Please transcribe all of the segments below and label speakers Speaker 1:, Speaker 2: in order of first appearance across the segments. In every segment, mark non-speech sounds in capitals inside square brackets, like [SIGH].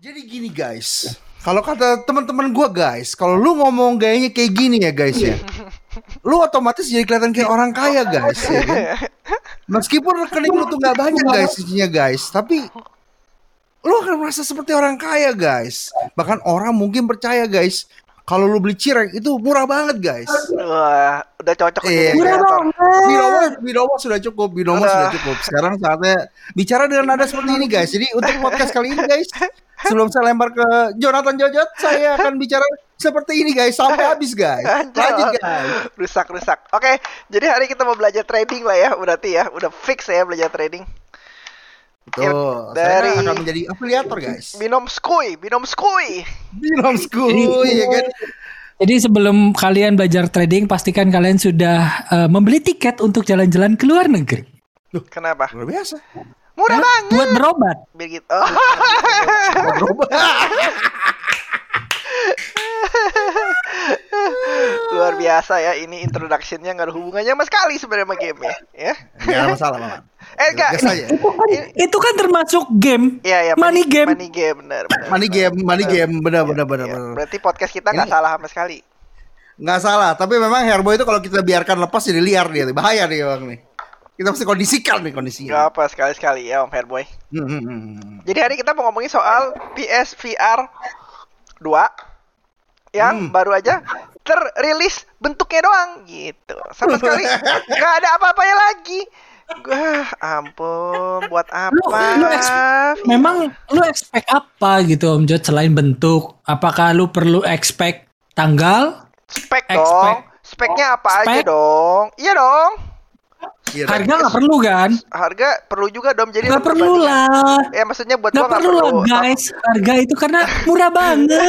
Speaker 1: Jadi gini guys, kalau kata teman-teman gua guys, kalau lu ngomong gayanya kayak gini ya guys ya, [LAUGHS] lu otomatis jadi kelihatan kayak orang kaya guys. Ya kan? Meskipun rekening lu tuh nggak banyak guys isinya guys, tapi lu akan merasa seperti orang kaya guys. Bahkan orang mungkin percaya guys, kalau lu beli cireng itu murah banget guys.
Speaker 2: Wah, udah cocok
Speaker 1: Iya.
Speaker 2: jadi
Speaker 3: Murah
Speaker 2: kreator.
Speaker 1: Binomo, Binomo sudah cukup, Binomo
Speaker 2: Udah.
Speaker 1: sudah cukup. Sekarang saatnya bicara dengan nada seperti ini guys. Jadi untuk podcast kali ini guys, [LAUGHS] sebelum saya lempar ke Jonathan Jojot, saya akan bicara seperti ini guys sampai [LAUGHS] habis guys. Lanjut guys.
Speaker 2: rusak rusak. Oke, jadi hari kita mau belajar trading lah ya, berarti ya, udah fix ya belajar trading.
Speaker 1: Betul.
Speaker 2: Dari-
Speaker 1: Saya akan menjadi afiliator guys.
Speaker 2: Binom skui, binom skui.
Speaker 1: Binom school ya kan.
Speaker 3: Jadi sebelum kalian belajar trading, pastikan kalian sudah eh, membeli tiket untuk jalan-jalan ke luar negeri.
Speaker 2: Kenapa?
Speaker 1: Luar biasa.
Speaker 2: Murah
Speaker 3: Hah?
Speaker 2: banget.
Speaker 3: Buat berobat.
Speaker 2: Biar gitu. Oh.
Speaker 1: Berubah. [LAUGHS]
Speaker 2: Luar biasa ya ini introductionnya nggak ada hubungannya sama sekali sebenarnya sama game ya. Ya.
Speaker 1: Enggak ada masalah, Mama.
Speaker 2: Eh enggak.
Speaker 1: Gas aja.
Speaker 3: Itu kan termasuk game.
Speaker 2: Iya ya.
Speaker 3: Money game.
Speaker 2: Money game benar. benar,
Speaker 1: Money game, money game, benar benar benar.
Speaker 2: Iya,
Speaker 1: benar.
Speaker 2: Berarti podcast kita nggak salah sama sekali.
Speaker 1: Nggak salah, tapi memang Herbo itu kalau kita biarkan lepas jadi liar dia, bahaya nih bang nih. Kita mesti kondisikan nih kondisinya.
Speaker 2: Gak apa sekali-sekali ya Om Hairboy.
Speaker 1: Hmm, hmm, hmm, hmm.
Speaker 2: Jadi hari kita mau ngomongin soal PSVR 2 yang
Speaker 1: Hmm.
Speaker 2: baru aja terilis bentuknya doang gitu. Sama sekali nggak ada apa-apanya lagi. Wah, ampun, buat apa?
Speaker 3: lu eks- Memang lu expect apa gitu Om Jod selain bentuk? Apakah lu perlu expect tanggal?
Speaker 2: spek
Speaker 3: expect-
Speaker 2: dong. Speknya apa aja
Speaker 3: Spek?
Speaker 2: dong? Iya dong.
Speaker 1: Iya,
Speaker 3: Harga nggak perlu kan?
Speaker 2: Harga perlu juga dong. Jadi
Speaker 3: Nggak
Speaker 2: ada
Speaker 3: perlu lah.
Speaker 2: Ya maksudnya buat
Speaker 3: Nggak
Speaker 2: nggak
Speaker 3: perlu lah guys. Harga itu karena [LAUGHS] murah banget.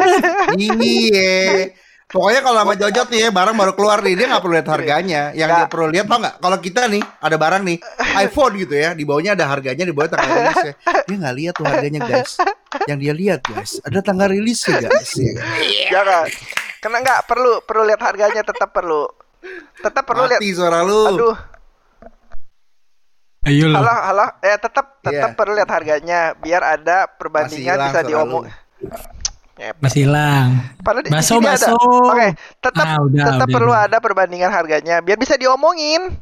Speaker 1: Iya. Pokoknya kalau sama Jojot nih ya, barang baru keluar nih, dia nggak perlu lihat harganya. Yang
Speaker 2: Nggak.
Speaker 1: dia perlu lihat tau nggak? Kalau kita nih ada barang nih, iPhone gitu ya, di bawahnya ada harganya, di bawahnya tanggal rilisnya. Dia nggak lihat tuh harganya guys. Yang dia lihat guys, ada tanggal rilisnya guys. Ya kan?
Speaker 2: Jangan. Karena nggak perlu perlu lihat harganya tetap perlu. Tetap perlu lihat.
Speaker 1: Mati suara lu.
Speaker 2: Aduh,
Speaker 3: Ayo lo.
Speaker 2: halo halo. Eh tetap tetap
Speaker 1: Iya.
Speaker 2: perlu lihat harganya biar ada perbandingan bisa diomong.
Speaker 3: Masih hilang.
Speaker 2: Padahal di
Speaker 3: Baso,
Speaker 2: sini ada.
Speaker 3: baso.
Speaker 2: Oke, tetap
Speaker 3: Ah, udah,
Speaker 2: tetap
Speaker 3: udah,
Speaker 2: perlu
Speaker 3: udah.
Speaker 2: ada perbandingan harganya biar bisa diomongin.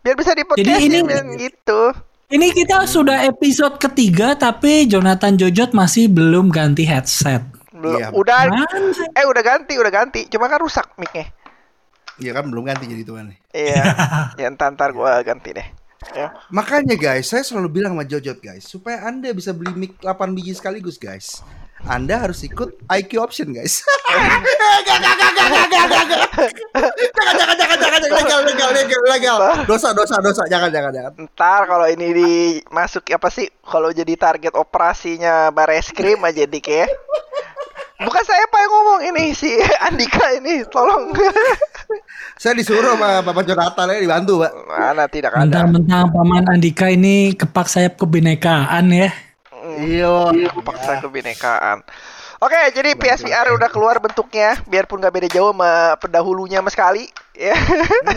Speaker 2: Biar bisa di
Speaker 3: Jadi ini-
Speaker 2: gitu.
Speaker 3: Ini kita sudah episode ketiga tapi Jonathan Jojot masih belum ganti headset.
Speaker 2: Belum.
Speaker 1: Iya.
Speaker 2: Udah
Speaker 3: Mana?
Speaker 2: eh udah ganti, udah ganti. Cuma kan rusak mic-nya.
Speaker 1: Iya kan belum ganti jadi tuan.
Speaker 2: Iya. [LAUGHS] ya ntar, ntar gua ganti deh. Ya.
Speaker 1: Makanya guys, saya selalu bilang sama Jojot guys, supaya Anda bisa beli mic 8 biji sekaligus guys. Anda harus ikut IQ option guys. [LAUGHS] Jangan, jangan, jangan, jangan, legal, legal, legal, legal. Dosa, dosa, dosa, jangan, jangan, jangan.
Speaker 2: Ntar kalau ini dimasuk apa sih? Kalau jadi target operasinya Bareskrim aja dik ya. Bukan saya pak yang ngomong ini si Andika ini, tolong.
Speaker 1: Saya disuruh sama Bapak Jonathan ya dibantu, Pak.
Speaker 2: Mana tidak ada.
Speaker 3: Mentang-mentang Paman Andika ini kepak sayap kebinekaan ya.
Speaker 1: Iya.
Speaker 2: Paksa kebinekaan. Oke, jadi PSVR udah keluar bentuknya, biarpun nggak beda jauh sama pendahulunya sama sekali, ya.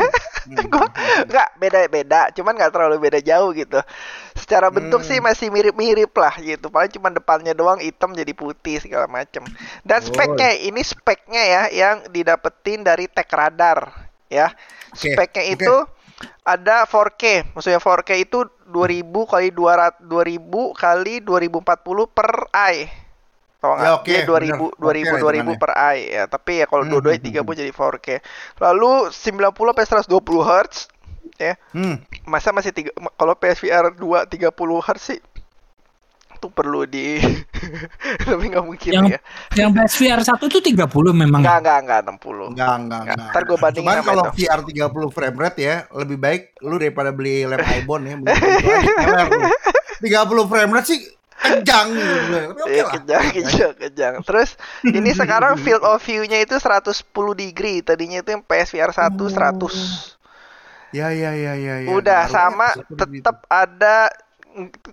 Speaker 2: [LAUGHS] Gua nggak beda-beda, cuman nggak terlalu beda jauh gitu. Secara bentuk sih masih mirip-mirip lah gitu. Paling cuma depannya doang hitam jadi putih segala macem. Dan
Speaker 1: Oh.
Speaker 2: speknya ini speknya ya yang didapetin dari Tech Radar, ya. Speknya
Speaker 1: oke.
Speaker 2: itu ada 4K. Maksudnya 4K itu 2000 kali 200 2000 kali 2040 per eye. Tahu nggak?
Speaker 1: Ya, oke,
Speaker 2: Dia 2000
Speaker 1: benar.
Speaker 2: 2000
Speaker 1: Oke
Speaker 2: 2000
Speaker 1: hitungannya.
Speaker 2: per eye ya. Tapi ya kalau
Speaker 1: Hmm,
Speaker 2: dua-duanya
Speaker 1: hmm,
Speaker 2: 30 jadi 4K. Lalu 90 sampai 120 Hz ya.
Speaker 1: Hmm.
Speaker 2: Masa masih tiga kalau PSVR 2 30 Hz sih itu perlu di [LAUGHS] tapi nggak mungkin
Speaker 3: Yang
Speaker 2: ya.
Speaker 3: yang PSVR 1 tuh 30 memang.
Speaker 2: Enggak enggak enggak 60.
Speaker 1: Enggak, enggak,
Speaker 2: Nggak,
Speaker 1: enggak.
Speaker 2: ntar gua bandingin
Speaker 1: Cuman
Speaker 2: sama
Speaker 1: kalau
Speaker 2: itu.
Speaker 1: VR 30 frame rate ya, lebih baik lu daripada beli lem [LAUGHS] Ibon ya. mending itu aja, keler lu. 30 frame rate sih kejang gitu. Tapi oke
Speaker 2: Iya,
Speaker 1: lah.
Speaker 2: kejang, kejang, kejang. Terus ini sekarang [LAUGHS] field of view-nya itu 110 degree. Tadinya itu yang PSVR 1 100.
Speaker 1: Ya, ya, ya, ya, ya.
Speaker 2: Udah
Speaker 1: Baru
Speaker 2: sama
Speaker 1: ya,
Speaker 2: tetap ada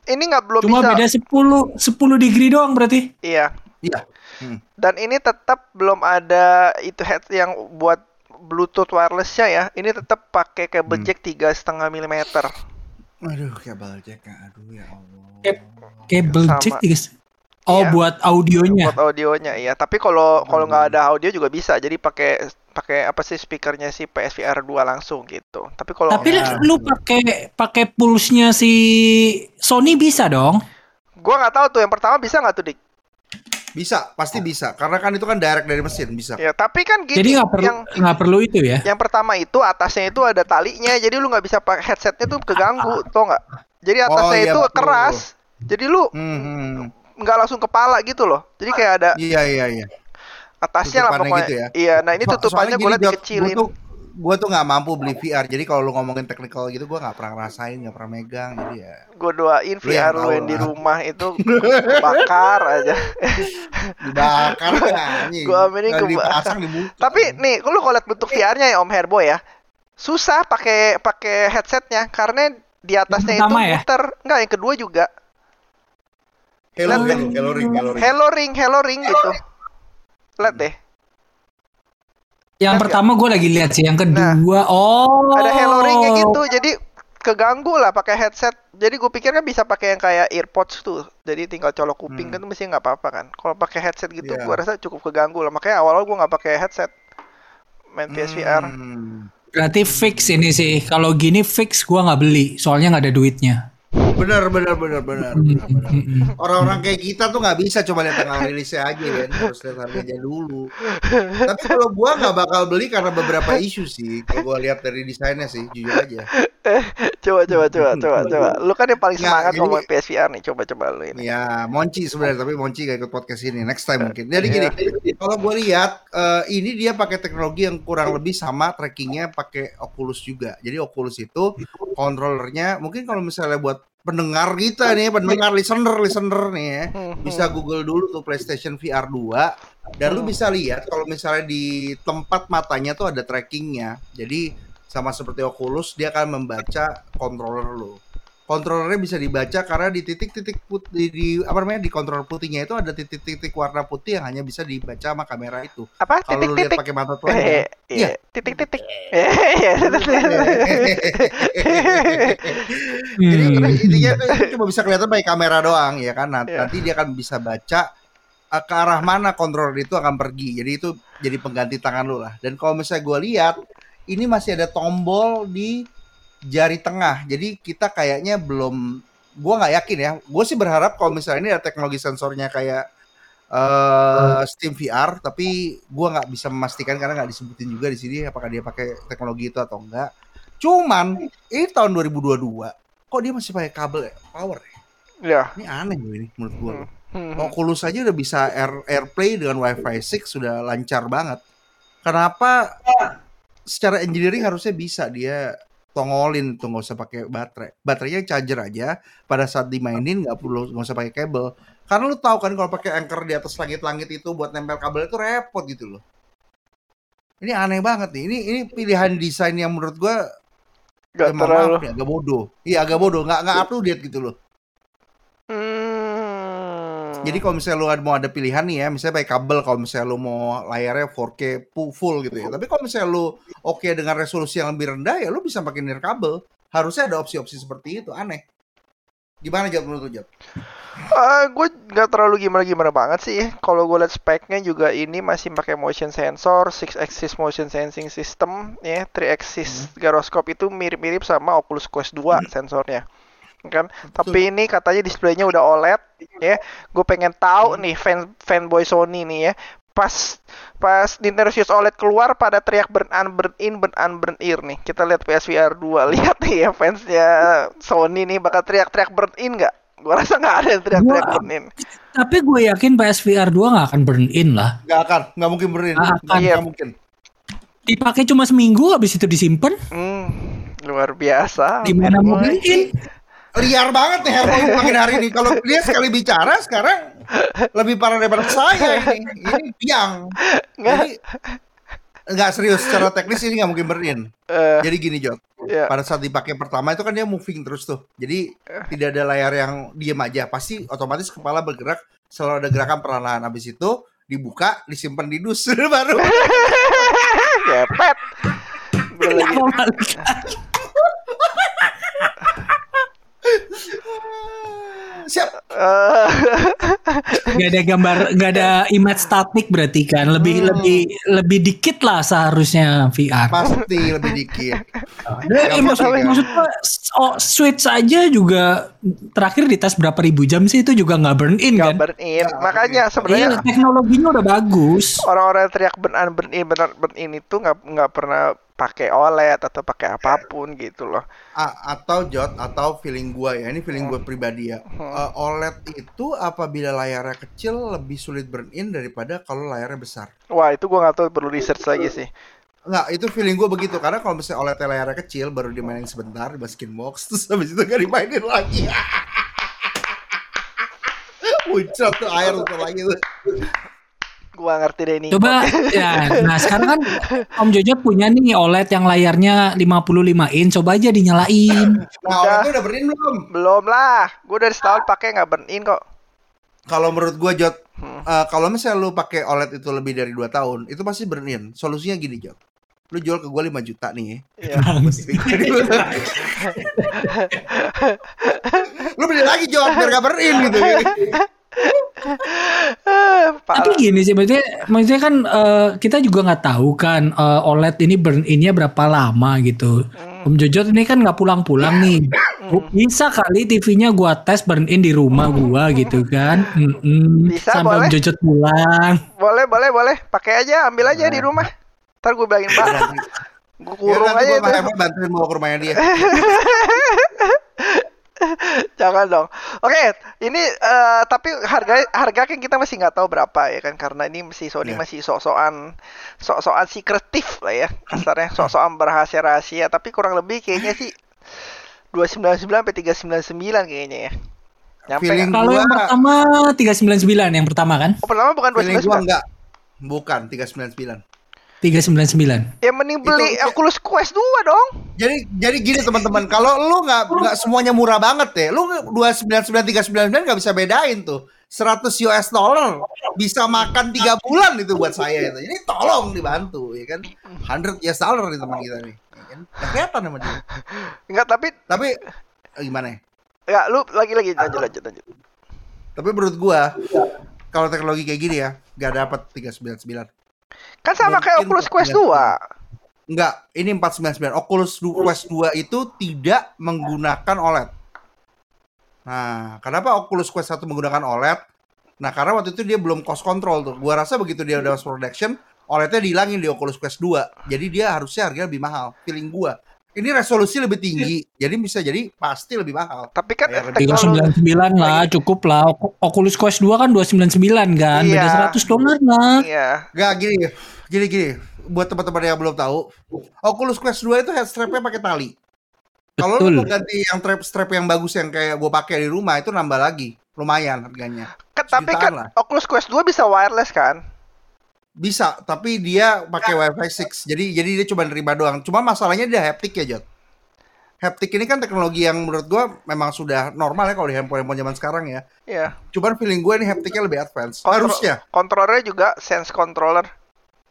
Speaker 2: ini nggak belum
Speaker 3: Cuma
Speaker 2: bisa.
Speaker 3: beda 10 10 degree doang berarti.
Speaker 2: Iya.
Speaker 1: Iya. Hmm.
Speaker 2: Dan ini tetap belum ada itu head yang buat Bluetooth wirelessnya ya. Ini tetap pakai kabel
Speaker 1: Hmm.
Speaker 2: jack tiga setengah milimeter.
Speaker 1: Aduh, kabel jack. Aduh ya Allah.
Speaker 3: Kab- Kabel jack guys. Oh, ya. buat audionya.
Speaker 2: Buat audionya, iya. Tapi kalau kalau nggak ada audio juga bisa. Jadi pakai pakai apa sih speakernya si PSVR 2 langsung gitu. Tapi kalau
Speaker 3: Tapi ya. lu pakai pakai pulse-nya si Sony bisa dong.
Speaker 2: Gua nggak tahu tuh yang pertama bisa nggak tuh, Dik?
Speaker 1: Bisa, pasti bisa. Karena kan itu kan direct dari mesin, bisa.
Speaker 2: Ya, tapi kan gini.
Speaker 3: Jadi nggak perlu yang nggak perlu itu ya?
Speaker 2: Yang pertama itu atasnya itu ada talinya, jadi lu nggak bisa pakai headsetnya tuh keganggu, tau nggak? Jadi atasnya oh, iya, itu betul. keras. Jadi lu hmm, hmm nggak langsung kepala gitu loh. Jadi kayak ada
Speaker 1: Iya iya iya.
Speaker 2: Atasnya lah pokoknya. Gitu ya. Iya, nah ini tutupannya gue liat dikecilin.
Speaker 1: Gue tuh nggak mampu beli VR, jadi kalau lu ngomongin technical gitu, gue nggak pernah ngerasain, nggak pernah megang, jadi ya.
Speaker 2: Gue doain VR lu yang di rumah itu [LAUGHS] bakar aja.
Speaker 1: Dibakar?
Speaker 2: Gue aminin ke Tapi nih, lu kalau lihat bentuk VR-nya ya Om Herbo ya, susah pakai pakai headsetnya karena di atasnya itu ya? muter. Enggak, yang kedua juga
Speaker 1: Hello ring, hello ring, hello ring.
Speaker 2: Hello ring, hello ring gitu. Lihat deh.
Speaker 3: Yang pertama gue lagi lihat sih, yang kedua, nah, oh.
Speaker 2: Ada hello ringnya gitu, jadi keganggu lah pakai headset. Jadi gue pikir kan bisa pakai yang kayak earpods tuh. Jadi tinggal colok kuping hmm. kan mesti nggak apa-apa kan. Kalau pakai headset gitu, yeah. gue rasa cukup keganggu lah. Makanya awal-awal gue nggak pakai headset main PSVR.
Speaker 3: Hmm. Berarti fix ini sih. Kalau gini fix gue nggak beli, soalnya nggak ada duitnya.
Speaker 1: Benar, benar, benar, benar. Orang-orang kayak kita tuh nggak bisa coba lihat tanggal rilisnya aja kan, harus lihat harganya dulu. Tapi kalau gua nggak bakal beli karena beberapa [LAUGHS] isu sih. Kalau gua lihat dari desainnya sih, jujur aja. [LAUGHS]
Speaker 2: coba, coba, coba, coba, coba. Lu kan yang paling semangat ya, ngomong PSVR nih, coba, coba lu ini.
Speaker 1: Ya, Monci sebenarnya, tapi Monci gak ikut podcast ini. Next time mungkin. Jadi gini, iya. kalau gua lihat uh, ini dia pakai teknologi yang kurang lebih sama trackingnya pakai Oculus juga. Jadi Oculus itu controllernya mungkin kalau misalnya buat pendengar kita nih, pendengar listener listener nih ya, bisa hmm. Google dulu tuh PlayStation VR 2 dan lu hmm. bisa lihat kalau misalnya di tempat matanya tuh ada trackingnya. Jadi sama seperti Oculus dia akan membaca controller lu kontrolernya bisa dibaca karena di titik-titik putih di apa namanya di kontrol putihnya itu ada titik-titik warna putih yang hanya bisa dibaca sama kamera itu.
Speaker 2: Apa? Kalau
Speaker 1: lu lihat pakai mata tuh.
Speaker 2: Eh, iya. Titik-titik. [LAUGHS]
Speaker 1: Jadi intinya cuma bisa kelihatan pakai kamera doang ya kan. Nah, nanti dia akan bisa baca eh, ke arah mana kontrol itu akan pergi. Jadi itu jadi pengganti tangan lu lah. Dan kalau misalnya gue lihat ini masih ada tombol di jari tengah. Jadi kita kayaknya belum gue nggak yakin ya. Gue sih berharap kalau misalnya ini ada teknologi sensornya kayak uh, Steam VR, tapi gue nggak bisa memastikan karena nggak disebutin juga di sini apakah dia pakai teknologi itu atau enggak. Cuman ini tahun 2022, kok dia masih pakai kabel ya? power ya?
Speaker 2: Ya.
Speaker 1: Ini aneh gue ini menurut gue. Hmm. hmm. Oculus aja udah bisa Air AirPlay dengan WiFi 6 sudah lancar banget. Kenapa secara engineering harusnya bisa dia tongolin tuh nggak usah pakai baterai. Baterainya charger aja pada saat dimainin nggak perlu nggak usah pakai kabel. Karena lu tahu kan kalau pakai anchor di atas langit-langit itu buat nempel kabel itu repot gitu loh. Ini aneh banget nih. Ini ini pilihan desain yang menurut gua
Speaker 2: Gak terlalu.
Speaker 1: ya, agak bodoh. Iya agak bodoh. Nggak nggak update gitu loh jadi kalau misalnya lu mau ada pilihan nih ya, misalnya pakai kabel kalau misalnya lu mau layarnya 4K full gitu ya. Tapi kalau misalnya lu oke okay dengan resolusi yang lebih rendah ya lu bisa pakai kabel. Harusnya ada opsi-opsi seperti itu, aneh. Gimana Jat menurut lu?
Speaker 2: Uh, gue nggak terlalu gimana-gimana banget sih. Kalau gue lihat speknya juga ini masih pakai motion sensor, 6 axis motion sensing system, ya, 3 axis hmm. gyroscope itu mirip-mirip sama Oculus Quest 2 hmm. sensornya kan tapi ini katanya displaynya udah OLED ya. Gue pengen tahu hmm. nih fan fanboy Sony nih ya. Pas pas Nintendo Switch OLED keluar pada teriak burn on burn in burn on burn ear nih. Kita lihat PSVR 2 [LAUGHS] lihat nih ya fansnya Sony nih bakal teriak-teriak burn in nggak? Gue rasa nggak ada yang teriak-teriak burn in.
Speaker 3: tapi gue yakin PSVR 2 nggak akan burn in lah.
Speaker 1: Nggak akan nggak mungkin burn in. Nggak
Speaker 2: iya.
Speaker 1: mungkin.
Speaker 3: Dipakai cuma seminggu habis itu disimpan.
Speaker 2: Hmm, luar biasa
Speaker 3: gimana mungkin
Speaker 1: liar banget nih Herman [LAUGHS] makin hari ini. Kalau dia sekali bicara sekarang lebih parah daripada saya ini. Ini biang. Jadi nggak serius secara teknis ini nggak mungkin berin. Uh, Jadi gini Jod, yeah. pada saat dipakai pertama itu kan dia moving terus tuh. Jadi uh. tidak ada layar yang diem aja. Pasti otomatis kepala bergerak selalu ada gerakan perlahan. Habis itu dibuka, disimpan di dus [LAUGHS] baru. [LAUGHS]
Speaker 2: Kepet.
Speaker 1: Siap. Uh,
Speaker 3: Gak ada gambar, gak ada image statik berarti kan. Lebih
Speaker 2: Hmm.
Speaker 3: lebih lebih dikit lah seharusnya VR.
Speaker 1: Pasti lebih dikit.
Speaker 3: Eh, maksud,
Speaker 1: Gampang,
Speaker 3: maksud gua, oh, Switch aja juga terakhir di tes berapa ribu jam sih itu juga nggak burn in
Speaker 2: Nggak
Speaker 3: kan?
Speaker 2: burn in. Makanya
Speaker 3: Iya,
Speaker 2: sebenarnya
Speaker 3: teknologinya udah bagus.
Speaker 2: orang-orang yang teriak burn in burn in burn in itu nggak nggak pernah pakai OLED atau pakai apa pun gitu loh.
Speaker 1: A- atau Jot atau feeling gua ya ini feeling gua pribadi ya. Eh, OLED itu apabila layarnya kecil lebih sulit burn in daripada kalau layarnya besar.
Speaker 2: Wah itu gua nggak tahu perlu research lagi sih.
Speaker 1: Nggak, itu feeling gua begitu. Karena kalau misalnya OLED layarnya kecil baru dimainin sebentar dimasukin box [LAUGHS] terus habis itu gak dimainin lagi. [LAUGHS] Muncul tuh air tuh lagi tuh
Speaker 2: Gua ngerti deh ini.
Speaker 3: Coba ya, nah sekarang kan Om Jojo punya nih OLED yang layarnya 55 in, coba aja dinyalain.
Speaker 1: nah OLED tuh udah burn in belum
Speaker 2: Belum lah. Gua dari setahun pakai nggak burn in kok.
Speaker 1: kalau menurut gua Jot
Speaker 2: Hmm.
Speaker 1: eh, kalau misalnya lu pakai OLED itu lebih dari 2 tahun itu pasti burn in solusinya gini Jot lu jual ke gua 5 juta nih
Speaker 2: Iya. [LAUGHS]
Speaker 1: lu beli lagi Jot biar gak burn in gitu [LAUGHS] [LAUGHS]
Speaker 3: Tapi gini sih, maksudnya, maksudnya kan eh, kita juga nggak tahu kan eh, OLED ini burn innya berapa lama gitu.
Speaker 2: Hmm.
Speaker 3: Om Jojo ini kan nggak pulang-pulang nih. Bisa kali TV-nya gua tes burn in di rumah gua gitu kan. Mm-mm.
Speaker 2: Bisa,
Speaker 3: Sampai
Speaker 2: boleh.
Speaker 3: Om Jojo pulang.
Speaker 2: Boleh boleh boleh. Pakai aja, ambil aja di rumah. Ntar gue bilangin mbak. Gue
Speaker 1: Ya,
Speaker 2: kurung
Speaker 1: nanti
Speaker 2: aja
Speaker 1: gua
Speaker 2: itu.
Speaker 1: bantuin bawa ke rumahnya dia [LAUGHS] [LAUGHS]
Speaker 2: Jangan dong. Oke, ini eh, tapi harga harga kan kita masih nggak tahu berapa ya kan karena ini masih Sony
Speaker 1: Iya.
Speaker 2: masih sok-sokan sok-sokan secretive lah ya kasarnya sok-sokan berhasil-rahasia tapi kurang lebih kayaknya sih 299 sampai 399 kayaknya ya. Nyampe
Speaker 1: Feeling?
Speaker 3: Kalau yang
Speaker 1: Gua-
Speaker 3: pertama 399 yang pertama kan?
Speaker 2: Oh, pertama bukan
Speaker 1: feeling gua
Speaker 2: 299.
Speaker 1: enggak bukan 399
Speaker 3: 399.
Speaker 2: Ya mending beli
Speaker 1: Itu-
Speaker 2: Oculus Quest 2 dong.
Speaker 1: Jadi jadi gini teman-teman, kalau lu nggak nggak semuanya murah banget ya, lu dua sembilan sembilan tiga sembilan nggak bisa bedain tuh. 100 US dollar bisa makan tiga bulan itu buat saya itu. Jadi tolong dibantu ya kan. 100 US dollar nih teman kita nih. Ya kan? Nggak kelihatan sama dia.
Speaker 2: Enggak, tapi
Speaker 1: Tapi eh, gimana ya?
Speaker 2: ya lu lagi-lagi lanjut lanjut lanjut.
Speaker 1: Tapi menurut gua kalau teknologi kayak gini ya, nggak dapat 399.
Speaker 2: Kan sama kayak
Speaker 1: Mungkin
Speaker 2: Oculus Quest 2.
Speaker 1: Enggak, ini 499. Oculus Quest 2 itu tidak menggunakan OLED. Nah, kenapa Oculus Quest 1 menggunakan OLED? Nah, karena waktu itu dia belum cost control tuh. Gua rasa begitu dia udah mass production, OLED-nya dihilangin di Oculus Quest 2. Jadi dia harusnya harganya lebih mahal. Feeling gua. Ini resolusi lebih tinggi, jadi bisa jadi pasti lebih mahal.
Speaker 2: Tapi kan
Speaker 1: Ya,
Speaker 2: teknologi
Speaker 3: 399 lah, cukup lah. Oc- Oculus Quest 2 kan 299 kan, beda
Speaker 2: Iya.
Speaker 3: 100 dolar lah.
Speaker 2: Iya.
Speaker 1: Gak gini, gini gini. Buat teman-teman yang belum tahu, Oculus Quest 2 itu head strapnya pakai tali. Kalau lu mau ganti yang strap strap yang bagus yang kayak gue pakai di rumah itu nambah lagi, lumayan harganya.
Speaker 2: Kan, tapi kan
Speaker 1: lah.
Speaker 2: Oculus Quest 2 bisa wireless kan?
Speaker 1: Bisa, tapi dia pakai Wi-Fi 6. Jadi jadi dia cuma nerima doang. Cuma masalahnya dia haptic ya, Jot. Haptic ini kan teknologi yang menurut gua memang sudah normal ya kalau di handphone-handphone zaman sekarang ya.
Speaker 2: Iya.
Speaker 1: Cuman feeling gue ini hapticnya lebih advance.
Speaker 2: Kontrol-
Speaker 1: Harusnya.
Speaker 2: Kontrolernya juga sense controller.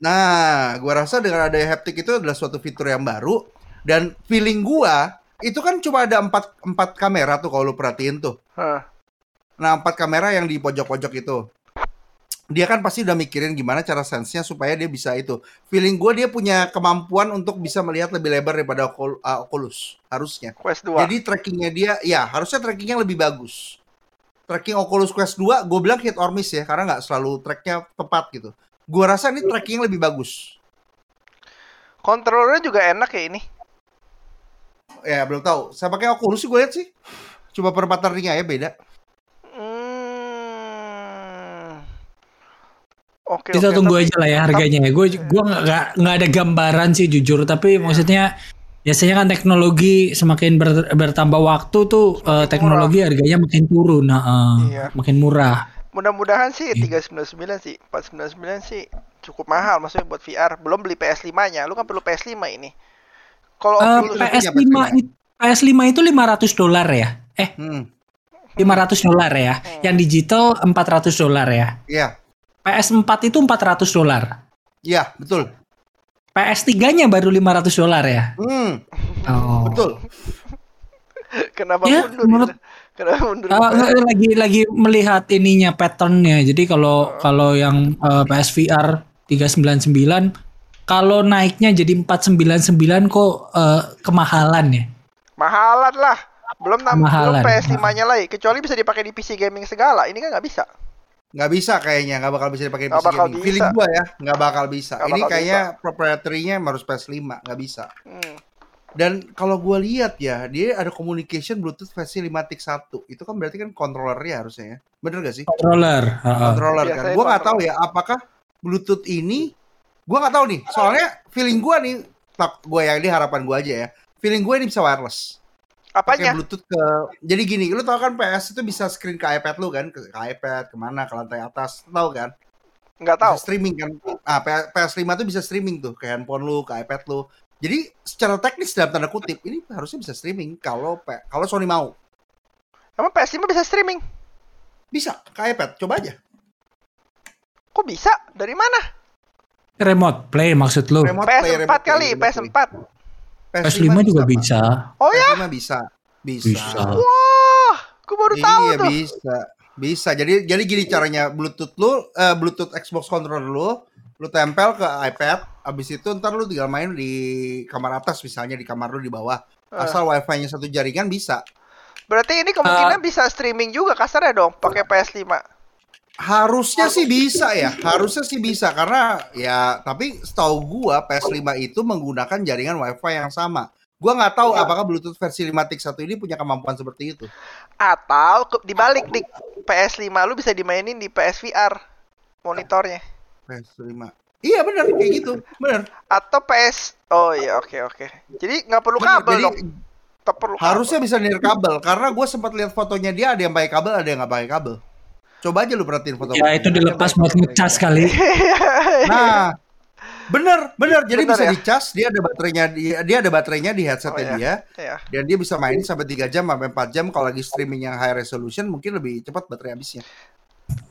Speaker 1: Nah, gua rasa dengan ada haptic itu adalah suatu fitur yang baru dan feeling gua itu kan cuma ada empat, empat kamera tuh kalau lu perhatiin tuh.
Speaker 2: Hah.
Speaker 1: Nah, empat kamera yang di pojok-pojok itu. Dia kan pasti udah mikirin gimana cara sense-nya supaya dia bisa itu. Feeling gue dia punya kemampuan untuk bisa melihat lebih lebar daripada Ocul- uh, Oculus. Harusnya.
Speaker 2: Quest 2.
Speaker 1: Jadi trackingnya dia, ya harusnya trackingnya lebih bagus. Tracking Oculus Quest 2, gue bilang hit or miss ya. Karena nggak selalu tracknya tepat gitu. Gue rasa ini trackingnya lebih bagus.
Speaker 2: Kontrolernya juga enak ya ini.
Speaker 1: Ya belum tahu. Saya pakai Oculus sih gue lihat sih. Coba perempatan ringnya ya beda.
Speaker 2: Oke,
Speaker 3: Kita
Speaker 2: oke,
Speaker 3: tunggu
Speaker 2: tapi-
Speaker 3: aja lah ya harganya ya. Gue gua nggak nggak- nggak ada gambaran sih jujur, tapi maksudnya biasanya kan teknologi semakin ber- bertambah waktu tuh eh, teknologi harganya makin turun, nah,
Speaker 2: Iya.
Speaker 3: makin murah.
Speaker 2: Mudah-mudahan sih
Speaker 3: Iya.
Speaker 2: 399 sih. 499 sih cukup mahal maksudnya buat VR. Belum beli PS5-nya. Lu kan perlu PS5 ini. Kalau
Speaker 3: Eh,
Speaker 2: Oculus
Speaker 3: PS5 it- PS5 itu 500 dolar ya? Eh,
Speaker 1: Hmm.
Speaker 3: 500 dolar ya.
Speaker 2: Hmm.
Speaker 3: Yang digital 400 dolar ya.
Speaker 1: Iya.
Speaker 3: PS4 itu 400 dolar.
Speaker 1: Iya, betul.
Speaker 3: PS3-nya baru 500 dolar ya.
Speaker 1: Hmm,
Speaker 3: Oh.
Speaker 1: betul.
Speaker 2: kenapa
Speaker 3: Ya,
Speaker 2: mundur?
Speaker 3: menurut
Speaker 2: gitu? Kenapa mundur?
Speaker 3: Nggak, lagi lagi melihat ininya patternnya. Jadi kalau
Speaker 2: Oh.
Speaker 3: kalau yang eh, PSVR 399 kalau naiknya jadi 499 kok eh, kemahalan ya.
Speaker 2: Mahalan lah. Belum
Speaker 3: Mahalan.
Speaker 2: PS5-nya lagi. Kecuali bisa dipakai di PC gaming segala. Ini kan nggak bisa.
Speaker 1: Nggak bisa kayaknya, nggak bakal bisa dipakai PC
Speaker 2: bakal
Speaker 1: gaming.
Speaker 2: bisa.
Speaker 1: Feeling gua ya, nggak bakal bisa.
Speaker 2: Nggak
Speaker 1: Ini
Speaker 2: bakal
Speaker 1: kayaknya proprietary-nya harus PS5, nggak bisa.
Speaker 2: Hmm.
Speaker 1: Dan kalau gua lihat ya, dia ada communication Bluetooth versi 5.1. Itu kan berarti kan controllernya harusnya ya. Bener gak sih?
Speaker 3: Controller. heeh.
Speaker 1: Controller kan.
Speaker 2: Biasanya
Speaker 1: Gua nggak tahu ya, apakah Bluetooth ini gua nggak tahu nih. Soalnya feeling gua nih, tak gua yang ini harapan gua aja ya. Feeling gue ini bisa wireless. Pakai
Speaker 2: Apanya?
Speaker 1: Bluetooth ke jadi gini, lu tau kan PS itu bisa screen ke iPad lu kan, ke, ke iPad, ke mana, ke lantai atas, tahu kan?
Speaker 2: Nggak
Speaker 1: Bisa
Speaker 2: tahu.
Speaker 1: streaming kan. Ah, P- PS5 tuh bisa streaming tuh ke handphone lu, ke iPad lu. Jadi secara teknis dalam tanda kutip ini harusnya bisa streaming kalau kalau Sony mau.
Speaker 2: Emang PS5 bisa streaming?
Speaker 1: Bisa ke iPad, coba aja.
Speaker 2: Kok bisa? Dari mana?
Speaker 3: Remote play maksud lu.
Speaker 1: Remote play,
Speaker 2: PS4
Speaker 1: remote play,
Speaker 2: kali,
Speaker 1: remote play.
Speaker 2: PS4.
Speaker 3: PS5 juga
Speaker 1: Pak.
Speaker 3: bisa.
Speaker 2: Oh ya?
Speaker 1: PS5 bisa. Bisa.
Speaker 3: Bisa.
Speaker 2: Wah, gue baru tahu
Speaker 1: Iya
Speaker 2: tuh.
Speaker 1: bisa. Bisa. Jadi jadi gini caranya Bluetooth lu eh, Bluetooth Xbox controller lu lu tempel ke iPad, habis itu ntar lu tinggal main di kamar atas misalnya di kamar lu di bawah.
Speaker 2: Eh.
Speaker 1: Asal wifi-nya satu jaringan bisa.
Speaker 2: Berarti ini kemungkinan bisa streaming juga kasarnya dong, pakai PS5.
Speaker 1: Harusnya sih bisa ya. Harusnya sih bisa karena ya tapi setahu gua PS5 itu menggunakan jaringan wifi yang sama. Gua nggak tahu apakah Bluetooth versi 5.1 ini punya kemampuan seperti itu.
Speaker 2: Atau dibalik nih, PS5 lu bisa dimainin di PSVR monitornya.
Speaker 1: PS5. Iya benar kayak gitu. Benar.
Speaker 2: Atau PS Oh iya, oke oke. Jadi nggak perlu kabel
Speaker 1: Jadi
Speaker 2: dong. Perlu
Speaker 1: harusnya bisa nir kabel karena gue sempat lihat fotonya dia ada yang pakai kabel ada yang nggak pakai kabel coba aja lu perhatiin foto
Speaker 3: Ya itu dilepas buat ngecas kali. [LAUGHS]
Speaker 1: nah bener bener. Jadi
Speaker 2: Bener
Speaker 1: bisa
Speaker 2: ya?
Speaker 1: dicas dia ada baterainya dia, dia ada baterainya di headsetnya
Speaker 2: Oh,
Speaker 1: dia. Dan dia bisa main sampai 3 jam sampai 4 jam. Kalau lagi streaming yang high resolution mungkin lebih cepat baterai habisnya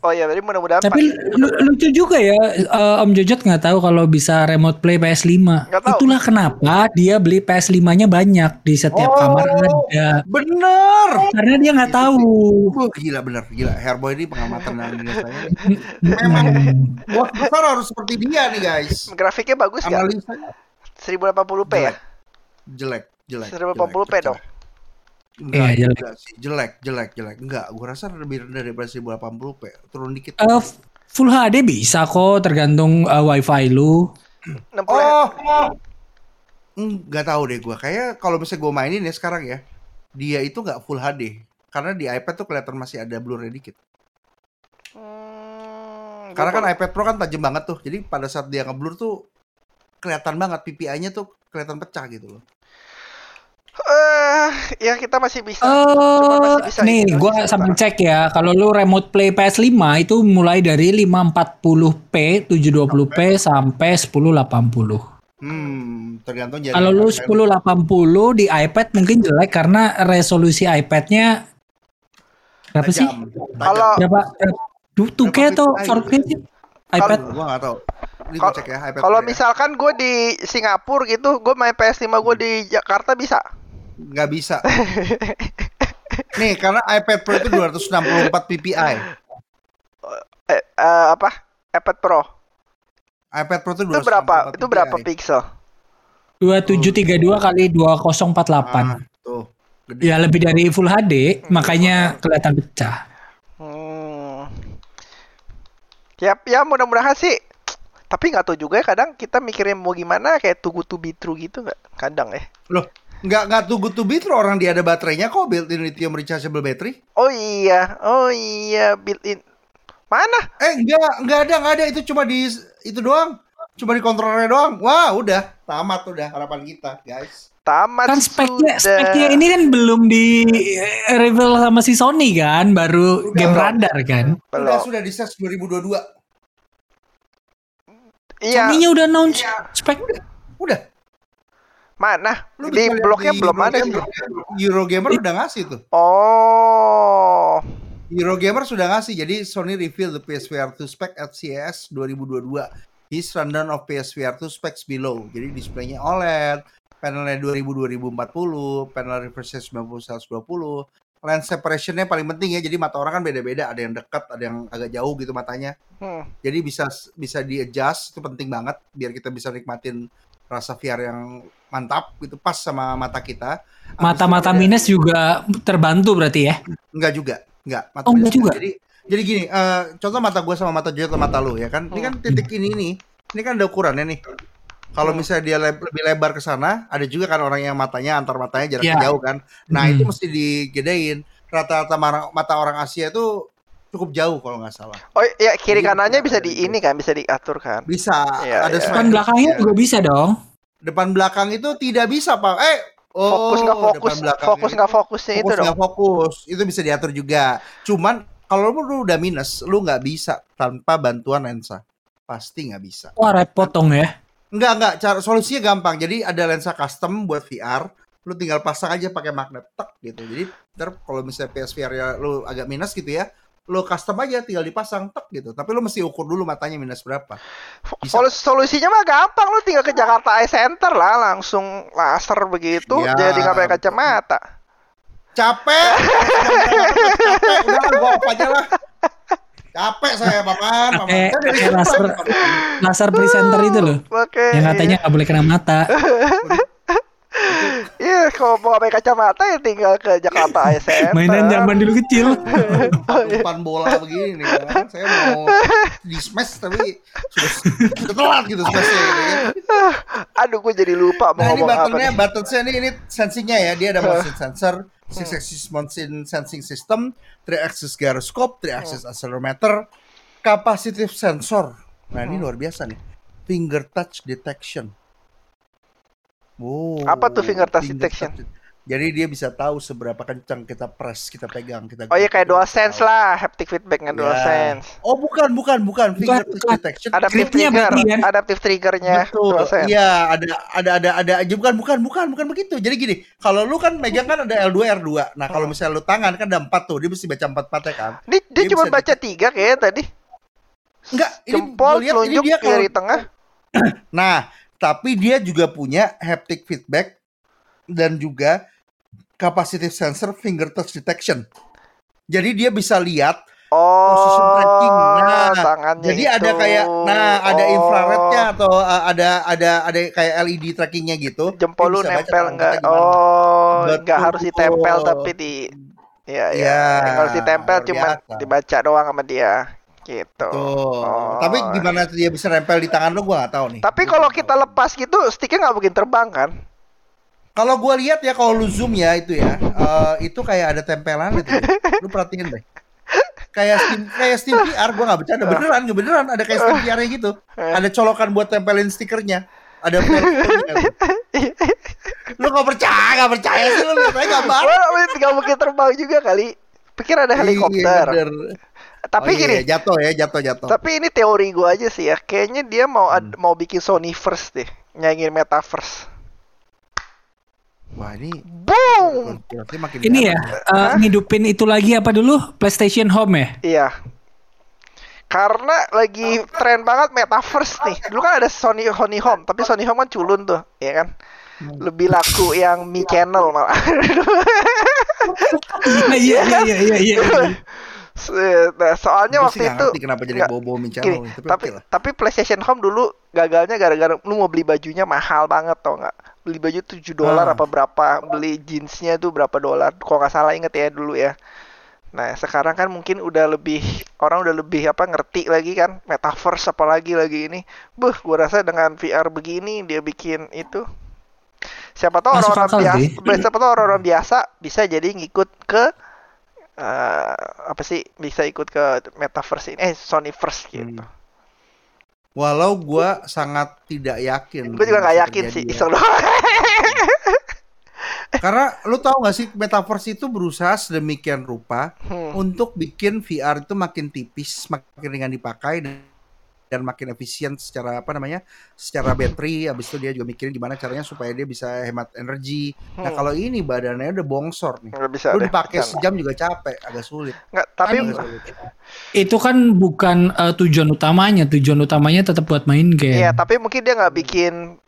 Speaker 2: Oh iya, jadi mudah-mudahan
Speaker 3: Tapi lu- lucu juga ya eh, Om Jojot nggak tahu kalau bisa remote play PS5.
Speaker 2: Nggak tahu.
Speaker 3: Itulah kenapa dia beli PS5-nya banyak di setiap
Speaker 1: Oh.
Speaker 3: kamar ada.
Speaker 1: bener
Speaker 3: Karena dia nggak tahu.
Speaker 1: Wah, gila bener gila Hairboy ini pengamatan yang gila saya memang bos besar harus seperti dia nih guys
Speaker 2: grafiknya bagus nggak?
Speaker 1: analisa
Speaker 2: 1080p ya?
Speaker 1: jelek jelek
Speaker 2: 1080p dong.
Speaker 1: Enggak,
Speaker 3: Iya, jelek.
Speaker 1: enggak sih. jelek, jelek, jelek. Enggak, gua rasa lebih rendah daripada 1080p. Turun dikit.
Speaker 3: Eh, full HD bisa kok tergantung eh, wifi lu.
Speaker 2: 60
Speaker 1: oh, enggak tahu deh gua. Kayak kalau misalnya gua mainin ya sekarang ya, dia itu nggak full HD. Karena di iPad tuh kelihatan masih ada blurnya dikit.
Speaker 2: Hmm,
Speaker 1: Karena kan iPad Pro kan tajam banget tuh. Jadi pada saat dia ngeblur tuh kelihatan banget PPI-nya tuh kelihatan pecah gitu loh.
Speaker 2: Eh, ya kita masih bisa. Cuma masih bisa
Speaker 3: nih
Speaker 2: ini,
Speaker 3: gua
Speaker 2: masih
Speaker 3: sambil cek ya. Kalau lu remote play PS5 itu mulai dari 540p, 720p sampai 1080.
Speaker 1: Hmm, tergantung jadi.
Speaker 3: Kalau lu 1080 di iPad mungkin jelek karena resolusi iPad-nya berapa sih?
Speaker 2: Kalau
Speaker 3: Berapa? eh, 2K atau 4K sih? iPad?
Speaker 1: Gua nggak tahu. Ini gua
Speaker 2: Kalau-
Speaker 1: cek ya iPad.
Speaker 2: kalau
Speaker 1: Pro ya.
Speaker 2: misalkan gue di Singapura gitu, gue main PS5 gue di Jakarta bisa.
Speaker 1: Nggak bisa. Nih, karena iPad Pro itu 264 ppi.
Speaker 2: Eh, eh, apa? iPad Pro.
Speaker 1: iPad Pro itu
Speaker 2: Itu berapa?
Speaker 1: 264
Speaker 2: Itu berapa
Speaker 1: ppi.
Speaker 2: pixel?
Speaker 3: 2732 kali 2048.
Speaker 1: Ah, tuh. Gede.
Speaker 3: Ya lebih dari Full HD, makanya kelihatan pecah.
Speaker 2: Hmm. Ya, ya mudah-mudahan sih. Tapi nggak tahu juga ya kadang kita mikirin mau gimana kayak good to be true gitu nggak? Kadang ya.
Speaker 1: Loh, nggak nggak good to be true orang dia ada baterainya kok built-in lithium rechargeable battery.
Speaker 2: Oh iya, oh iya built-in. Mana?
Speaker 1: Eh, nggak nggak ada nggak ada itu cuma di itu doang. Cuma di kontrolernya doang. Wah, udah tamat udah harapan kita, guys.
Speaker 2: Tamat
Speaker 3: Kan speknya,
Speaker 2: sudah.
Speaker 3: speknya ini kan belum di eh, reveal sama si Sony kan, baru
Speaker 1: Udah,
Speaker 3: game
Speaker 1: belum.
Speaker 3: radar kan.
Speaker 1: Udah
Speaker 2: Belum.
Speaker 1: sudah di ses 2022.
Speaker 2: Iya.
Speaker 3: Sony-nya udah announce spek.
Speaker 1: Udah.
Speaker 2: Mana?
Speaker 1: Lu
Speaker 2: di blognya
Speaker 1: di
Speaker 2: belum ada sih.
Speaker 1: Eurogamer. Udah ngasih tuh.
Speaker 2: Oh.
Speaker 1: Eurogamer sudah ngasih. Jadi Sony reveal the PSVR 2 spec at CES 2022. His rundown of PSVR 2 specs below. Jadi displaynya OLED, panelnya 2000 2040, panel refresh rate 90 120, lens separationnya paling penting ya. Jadi mata orang kan beda-beda. Ada yang dekat, ada yang agak jauh gitu matanya.
Speaker 2: Hmm.
Speaker 1: Jadi bisa bisa di adjust itu penting banget biar kita bisa nikmatin rasa VR yang mantap gitu pas sama mata kita.
Speaker 3: Mata-mata
Speaker 1: ada-
Speaker 3: minus juga terbantu berarti ya.
Speaker 1: Enggak juga, enggak. Mata
Speaker 3: Oh, enggak juga?
Speaker 1: Jadi jadi gini, eh, contoh mata gue sama mata Joy atau mata lu ya kan. Ini kan titik ini nih. Ini kan ada ukurannya nih. Kalau
Speaker 2: Hmm.
Speaker 1: misalnya dia leb- lebih lebar ke sana, ada juga kan orang yang matanya antar matanya jaraknya
Speaker 3: Iya.
Speaker 1: jauh kan. Nah,
Speaker 3: Hmm.
Speaker 1: itu mesti digedein. Rata-rata mata orang Asia itu cukup jauh kalau nggak salah.
Speaker 2: Oh ya kiri
Speaker 1: Jadi
Speaker 2: kanannya
Speaker 1: bisa
Speaker 2: di ini kan bisa diatur kan.
Speaker 1: Bisa
Speaker 2: Iya,
Speaker 1: ada
Speaker 2: iya.
Speaker 3: Depan belakangnya
Speaker 1: Iya.
Speaker 3: juga bisa dong.
Speaker 1: Depan belakang itu tidak bisa, Pak. Eh, oh,
Speaker 2: Fokus nggak fokus, fokus nggak fokusnya itu
Speaker 1: fokus
Speaker 2: dong.
Speaker 1: nggak fokus itu bisa diatur juga cuman kalau lu, lu udah minus lu nggak bisa tanpa bantuan lensa pasti nggak bisa
Speaker 3: Wah repot dong ya.
Speaker 1: nggak nggak cara solusinya gampang jadi ada lensa custom buat VR lu tinggal pasang aja pakai magnet tek gitu jadi ntar kalau misalnya PSVR ya lu agak minus gitu ya lu custom aja tinggal dipasang tek gitu tapi lu mesti ukur dulu matanya minus berapa Bisa.
Speaker 2: Sol- Solusinya mah gampang lu tinggal ke Jakarta Eye Center lah langsung laser begitu
Speaker 1: Ya.
Speaker 2: jadi nggak pakai kacamata.
Speaker 1: capek [LAUGHS] capek udah gua off aja lah capek saya paman
Speaker 3: Pakai- pakai laser. Laser presenter itu loh.
Speaker 2: Oke.
Speaker 3: Yang katanya nggak boleh kena mata. [LAUGHS]
Speaker 2: Iya, kalau mau pakai kacamata ya tinggal ke Jakarta [LAUGHS] Center.
Speaker 3: Mainan zaman dulu kecil. [LAUGHS]
Speaker 1: depan bola begini nih kan. saya mau di smash tapi sudah sudah telat gitu smashnya gitu kan. [LAUGHS]
Speaker 2: Aduh, gue jadi lupa mau
Speaker 1: Nah ini
Speaker 2: ngomong apa
Speaker 1: buttonnya,
Speaker 2: nih.
Speaker 1: buttonnya ini, ini sensingnya ya, dia ada motion sensor, six axis motion sensing system, three axis gyroscope, three axis accelerometer, capacitive sensor. Nah ini luar biasa nih, finger touch detection. Wow.
Speaker 2: Apa tuh finger touch detection?
Speaker 1: Jadi dia bisa tahu seberapa kencang kita press, kita pegang, kita.
Speaker 2: Oh iya kayak
Speaker 1: kita
Speaker 2: DualSense
Speaker 1: tahu.
Speaker 2: lah, haptic feedback dengan
Speaker 1: Ya.
Speaker 2: DualSense.
Speaker 1: Oh bukan, bukan, bukan. Finger touch detection.
Speaker 2: Adaptive trigger,
Speaker 3: kan?
Speaker 2: adaptive triggernya
Speaker 1: Betul. Iya, ada ada ada ada aja bukan bukan bukan bukan begitu. Jadi gini, kalau lu kan megang kan ada L2 R2. Nah, kalau misalnya lu tangan kan ada 4 tuh, dia mesti baca 4 4 kan.
Speaker 2: Dia, dia
Speaker 1: Dia
Speaker 2: cuma baca tiga kayaknya tadi.
Speaker 1: Enggak, ini
Speaker 2: Jempol,
Speaker 1: lihat ini
Speaker 2: telunjuk,
Speaker 1: dia kalau
Speaker 2: jari tengah. [CLEARS THROAT]
Speaker 1: Nah, tapi dia juga punya haptic feedback dan juga capacitive sensor finger touch detection. Jadi dia bisa lihat Position
Speaker 2: Oh,
Speaker 1: tracking. Nah,
Speaker 2: tangannya
Speaker 1: Jadi
Speaker 2: itu.
Speaker 1: ada kayak nah ada
Speaker 2: Oh.
Speaker 1: infrarednya atau uh, ada ada ada kayak LED trackingnya gitu.
Speaker 2: Jempol lu nempel enggak? Oh,
Speaker 1: Betul.
Speaker 2: enggak harus ditempel tapi di Ya, ya.
Speaker 1: Ya,
Speaker 2: harus ditempel cuma dibaca doang sama dia. Gitu.
Speaker 1: Tuh.
Speaker 2: Oh.
Speaker 1: Tapi gimana dia bisa nempel di tangan lu gua nggak tahu nih.
Speaker 2: Tapi kalau kita lepas gitu, sticknya nggak mungkin terbang kan?
Speaker 1: Kalau gua lihat ya kalau lu zoom ya itu ya, eh, itu kayak ada tempelan itu. [LAUGHS] Lu perhatiin deh. Kayak Steam kayak Steam VR gua nggak bercanda beneran, nggak beneran ada kayak Steam VR -nya gitu. Ada colokan buat tempelin stikernya. Ada lu nggak percaya, nggak percaya sih lu lihat aja gambar.
Speaker 2: Nggak mungkin terbang juga kali. Pikir ada helikopter.
Speaker 1: Iya.
Speaker 2: Tapi
Speaker 1: Oh, iya,
Speaker 2: gini,
Speaker 1: jatuh ya, jatuh jatuh.
Speaker 2: tapi ini teori gua aja sih ya. Kayaknya dia mau
Speaker 1: Hmm.
Speaker 2: ad- mau bikin Sonyverse deh, nyanyiin metaverse.
Speaker 1: Wah ini
Speaker 2: Boom.
Speaker 1: makin
Speaker 3: Ini ya, eh, ngidupin itu lagi apa dulu? PlayStation Home ya?
Speaker 2: Iya. Karena lagi tren banget metaverse nih. Dulu kan ada Sony Sony Home, tapi Sony Home kan culun tuh, ya kan?
Speaker 1: Hmm.
Speaker 2: Lebih laku yang Mi Channel malah. [LAUGHS]
Speaker 3: Iya iya iya iya iya. [LAUGHS]
Speaker 2: soalnya
Speaker 1: Gua
Speaker 2: waktu
Speaker 1: sih
Speaker 2: itu
Speaker 1: kenapa jadi bobo
Speaker 2: gini,
Speaker 1: tapi,
Speaker 2: tapi
Speaker 1: oke lah.
Speaker 2: tapi PlayStation Home dulu gagalnya gara-gara lu mau beli bajunya mahal banget tau nggak beli baju 7 dolar
Speaker 1: Ah.
Speaker 2: apa berapa beli jeansnya tuh berapa dolar kalau nggak salah inget ya dulu ya nah sekarang kan mungkin udah lebih orang udah lebih apa ngerti lagi kan metaverse apalagi lagi ini buh gua rasa dengan VR begini dia bikin itu siapa tahu orang-orang biasa siapa tahu orang-orang biasa bisa jadi ngikut ke eh, apa sih bisa ikut ke metaverse ini eh Sonyverse gitu
Speaker 1: Hmm. Walau gua sangat tidak yakin.
Speaker 2: gue juga nggak yakin sih
Speaker 1: ya.
Speaker 2: iseng doang [LAUGHS]
Speaker 1: Karena lu tahu nggak sih metaverse itu berusaha sedemikian rupa
Speaker 2: Hmm.
Speaker 1: untuk bikin VR itu makin tipis, makin ringan dipakai dan, dan makin efisien secara apa namanya? secara baterai. Habis itu dia juga mikirin gimana caranya supaya dia bisa hemat energi. Nah,
Speaker 2: Hmm.
Speaker 1: kalau ini badannya udah bongsor nih.
Speaker 2: nggak bisa
Speaker 1: Lu dipakai sejam juga capek, agak sulit.
Speaker 2: nggak tapi
Speaker 1: Agak sulit.
Speaker 3: Itu kan bukan eh, tujuan utamanya. Tujuan utamanya tetap buat main game.
Speaker 2: Iya, tapi mungkin dia nggak bikin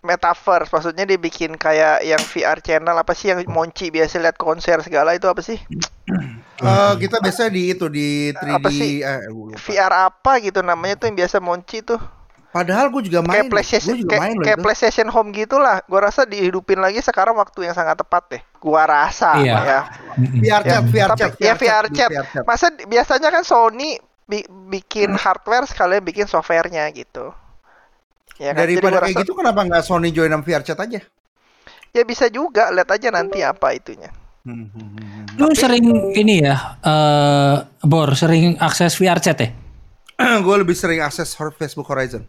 Speaker 2: metaverse maksudnya dia bikin kayak yang VR channel apa sih yang Monci biasa lihat konser segala itu apa sih [CLEARS THROAT]
Speaker 1: Eh, kita biasanya di itu di 3D
Speaker 2: Apa sih?
Speaker 1: eh, lupa.
Speaker 2: VR apa gitu namanya tuh yang biasa Monci tuh
Speaker 1: Padahal gue juga main.
Speaker 2: kayak PlayStation
Speaker 1: Gue juga
Speaker 2: kayak,
Speaker 1: main loh
Speaker 2: kayak
Speaker 1: itu.
Speaker 2: PlayStation Home gitulah gua rasa dihidupin lagi sekarang waktu yang sangat tepat deh gua rasa
Speaker 3: Iya.
Speaker 2: ya.
Speaker 1: VR
Speaker 2: Ya,
Speaker 1: chat, VR
Speaker 2: tapi
Speaker 1: chat,
Speaker 2: ya VR chat. Masa biasanya kan Sony bi- bikin hardware sekalian bikin softwarenya gitu. Ya kan? Jadi
Speaker 1: Daripada kayak
Speaker 2: rasa-
Speaker 1: gitu kenapa nggak Sony join sama VR chat aja?
Speaker 2: Ya bisa juga, lihat aja nanti apa itunya.
Speaker 1: Hmm, hmm, hmm.
Speaker 3: Lu sering ini ya, eh Bor, sering akses VR chat ya? [CLEARS THROAT]
Speaker 1: gue lebih sering akses Hor- Facebook Horizon.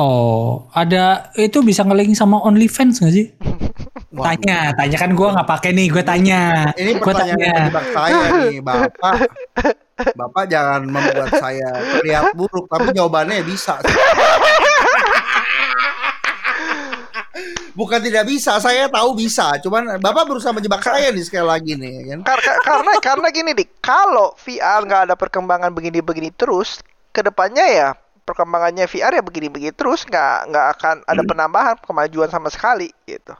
Speaker 3: Oh, ada itu bisa ngeling sama OnlyFans nggak sih? [LAUGHS]
Speaker 1: Waduh.
Speaker 3: Tanya, tanya kan gue nggak pakai nih, gue tanya.
Speaker 1: Ini
Speaker 3: Gua
Speaker 1: pertanyaan yang menjebak saya nih, Bapak. Bapak jangan membuat saya terlihat buruk, tapi jawabannya bisa. [LAUGHS] Bukan tidak bisa, saya tahu bisa. Cuman Bapak berusaha menjebak saya nih sekali lagi nih, ya kan?
Speaker 2: Kar- kar- karena karena gini dik, kalau VR nggak ada perkembangan begini-begini terus, ke depannya ya perkembangannya VR ya begini-begini terus, nggak nggak akan ada penambahan kemajuan sama sekali gitu.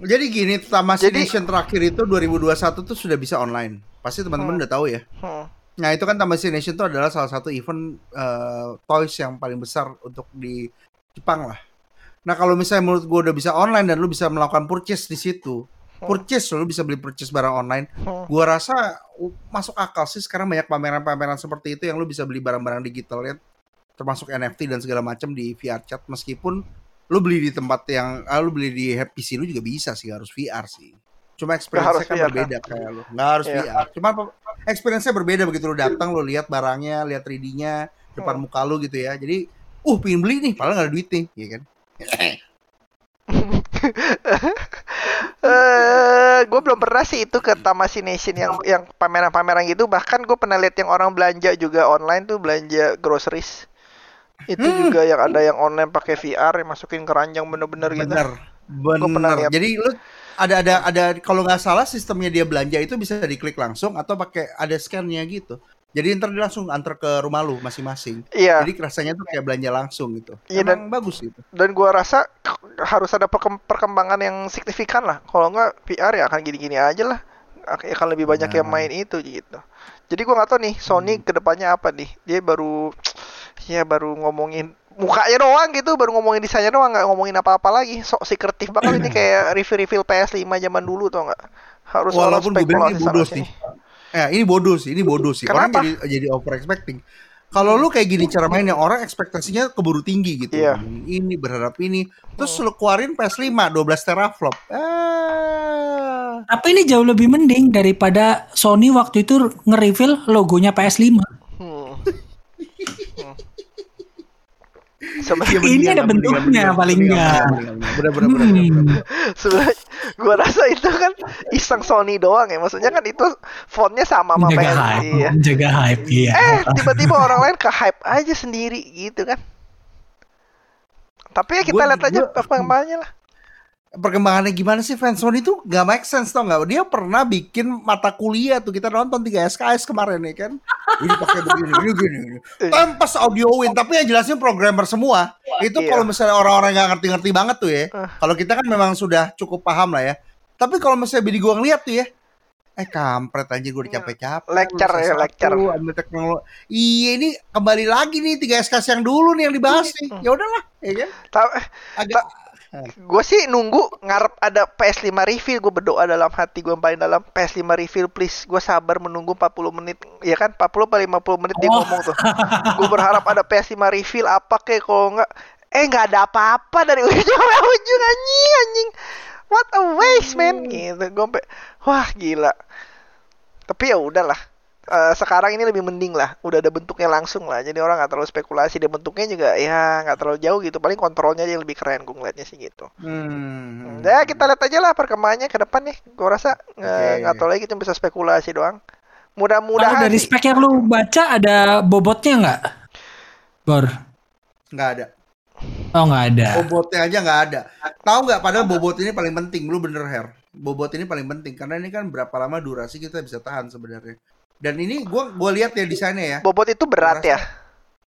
Speaker 1: Jadi gini, Tamas
Speaker 2: Jadi-
Speaker 1: terakhir itu 2021 tuh sudah bisa online. Pasti teman-teman udah tahu ya.
Speaker 2: Hmm.
Speaker 1: Nah itu kan Tamas Nation itu adalah salah satu event eh, toys yang paling besar untuk di Jepang lah. Nah kalau misalnya menurut gue udah bisa online dan lu bisa melakukan purchase di situ, purchase lu bisa beli purchase barang online. Gua rasa masuk akal sih sekarang banyak pameran-pameran seperti itu yang lu bisa beli barang-barang digital ya, termasuk NFT dan segala macam di VR chat meskipun lu beli di tempat yang ah, lu beli di PC lu juga bisa sih harus VR sih. Cuma experience-nya kan
Speaker 2: VR,
Speaker 1: berbeda kayak lu. Nggak harus
Speaker 2: Iya.
Speaker 1: VR. Cuma experience-nya berbeda begitu lu datang lu lihat barangnya, lihat 3D-nya depan
Speaker 2: Hmm.
Speaker 1: muka lu gitu ya. Jadi, uh pingin beli nih, padahal nggak ada duit nih, ya kan? [LAUGHS]
Speaker 2: Eh, gue belum pernah sih itu ke Tamasi Nation yang yang pameran-pameran gitu. Bahkan gue pernah lihat yang orang belanja juga online tuh belanja groceries. Itu
Speaker 1: Hmm.
Speaker 2: juga yang ada yang online pakai VR yang masukin keranjang bener-bener gitu.
Speaker 1: Bener,
Speaker 2: Gua pernah
Speaker 1: bener. Jadi lu ada ada ada kalau nggak salah sistemnya dia belanja itu bisa diklik langsung atau pakai ada scan-nya gitu. Jadi ntar dia langsung antar ke rumah lu masing-masing.
Speaker 2: Iya.
Speaker 1: Jadi rasanya tuh kayak belanja langsung gitu.
Speaker 2: Iya,
Speaker 1: Emang bagus gitu.
Speaker 2: Dan gua rasa harus ada perkem- perkembangan yang signifikan lah. Kalau nggak VR ya akan gini-gini aja lah. Ak- Akan lebih banyak yang
Speaker 1: Nah.
Speaker 2: main itu gitu. Jadi gua nggak tahu nih Sony ke depannya apa nih. Dia baru ya baru ngomongin mukanya doang gitu, baru ngomongin desainnya doang, nggak ngomongin apa-apa lagi. Sok secretive banget ini kayak review-review PS5 zaman dulu tau nggak? Harus
Speaker 1: Walaupun gue bilang ini bodoh sih. Ya, ini bodoh sih, ini bodoh sih. Orang
Speaker 2: Kenapa?
Speaker 1: jadi jadi over expecting. Kalau lu kayak gini cara mainnya orang ekspektasinya keburu tinggi gitu.
Speaker 2: Iya.
Speaker 1: Ini berharap ini. Terus lu keluarin PS5 12 teraflop. Ah.
Speaker 3: Tapi ini jauh lebih mending daripada Sony waktu itu nge-reveal logonya PS5.
Speaker 2: Hmm. Hmm. Seben-
Speaker 1: Iya,
Speaker 3: Ini ada bentuknya, paling
Speaker 1: mendingan,
Speaker 3: nggak.
Speaker 1: mendingan, mendingan. Bener bener bener.
Speaker 3: Hmm.
Speaker 2: Sebenarnya gua rasa itu kan iseng Sony doang ya. Maksudnya kan itu fontnya sama sama PS.
Speaker 3: hype,
Speaker 2: Iya.
Speaker 3: menjaga hype, iya.
Speaker 2: Eh, tiba-tiba orang lain ke hype aja sendiri gitu kan. Tapi ya kita lihat aja
Speaker 1: gua-
Speaker 2: perkembangannya lah.
Speaker 1: Perkembangannya gimana sih fans Sony itu gak make sense tau gak? Dia pernah bikin mata kuliah tuh kita nonton 3 SKS kemarin ya kan. [LAUGHS] Ini pakai begini, ini gini, gini. Tanpa audio win, tapi yang jelasin programmer semua. Itu
Speaker 2: Iya.
Speaker 1: kalau misalnya orang-orang nggak ngerti-ngerti banget tuh ya.
Speaker 2: Ah.
Speaker 1: Kalau kita kan memang sudah cukup paham lah ya. Tapi kalau misalnya bini gua ngeliat tuh ya, eh kampret aja gue udah capek-capek.
Speaker 2: Lecture ya,
Speaker 1: S1,
Speaker 2: lecture.
Speaker 1: Ambil teknologi. Iya ini kembali lagi nih 3 SKS yang dulu nih yang dibahas nih.
Speaker 2: Hmm.
Speaker 1: Ya udahlah, ya kan.
Speaker 2: Ta-
Speaker 1: Agak
Speaker 2: Gue sih nunggu ngarep ada PS5 refill. Gue berdoa dalam hati gue paling dalam PS5 refill please. Gue sabar menunggu 40 menit. Ya kan 40 atau 50 menit dia
Speaker 3: Oh.
Speaker 2: ngomong tuh. gue berharap ada PS5 refill apa kek kalau nggak eh nggak ada apa-apa dari ujung [LAUGHS] sampai ujung anjing anjing. What a waste man gitu. Gue wah gila. Tapi ya udahlah. Eh, sekarang ini lebih mending lah, udah ada bentuknya langsung lah, jadi orang nggak terlalu spekulasi. Dan bentuknya juga ya nggak terlalu jauh gitu, paling kontrolnya aja yang lebih keren, gue ngeliatnya sih gitu.
Speaker 1: Hmm.
Speaker 2: Ya kita lihat aja lah perkembangannya ke depan nih. Gue rasa nggak nggak tahu lagi kita bisa spekulasi doang. Mudah-mudahan
Speaker 3: dari spek yang lu baca ada bobotnya nggak? Bor.
Speaker 1: Nggak ada.
Speaker 3: Oh nggak ada.
Speaker 1: Bobotnya aja nggak ada. Tahu nggak? Padahal bobot ini paling penting. Lu bener Her. Bobot ini paling penting karena ini kan berapa lama durasi kita bisa tahan sebenarnya. Dan ini gua gua lihat ya desainnya ya.
Speaker 2: Bobot itu berat ya.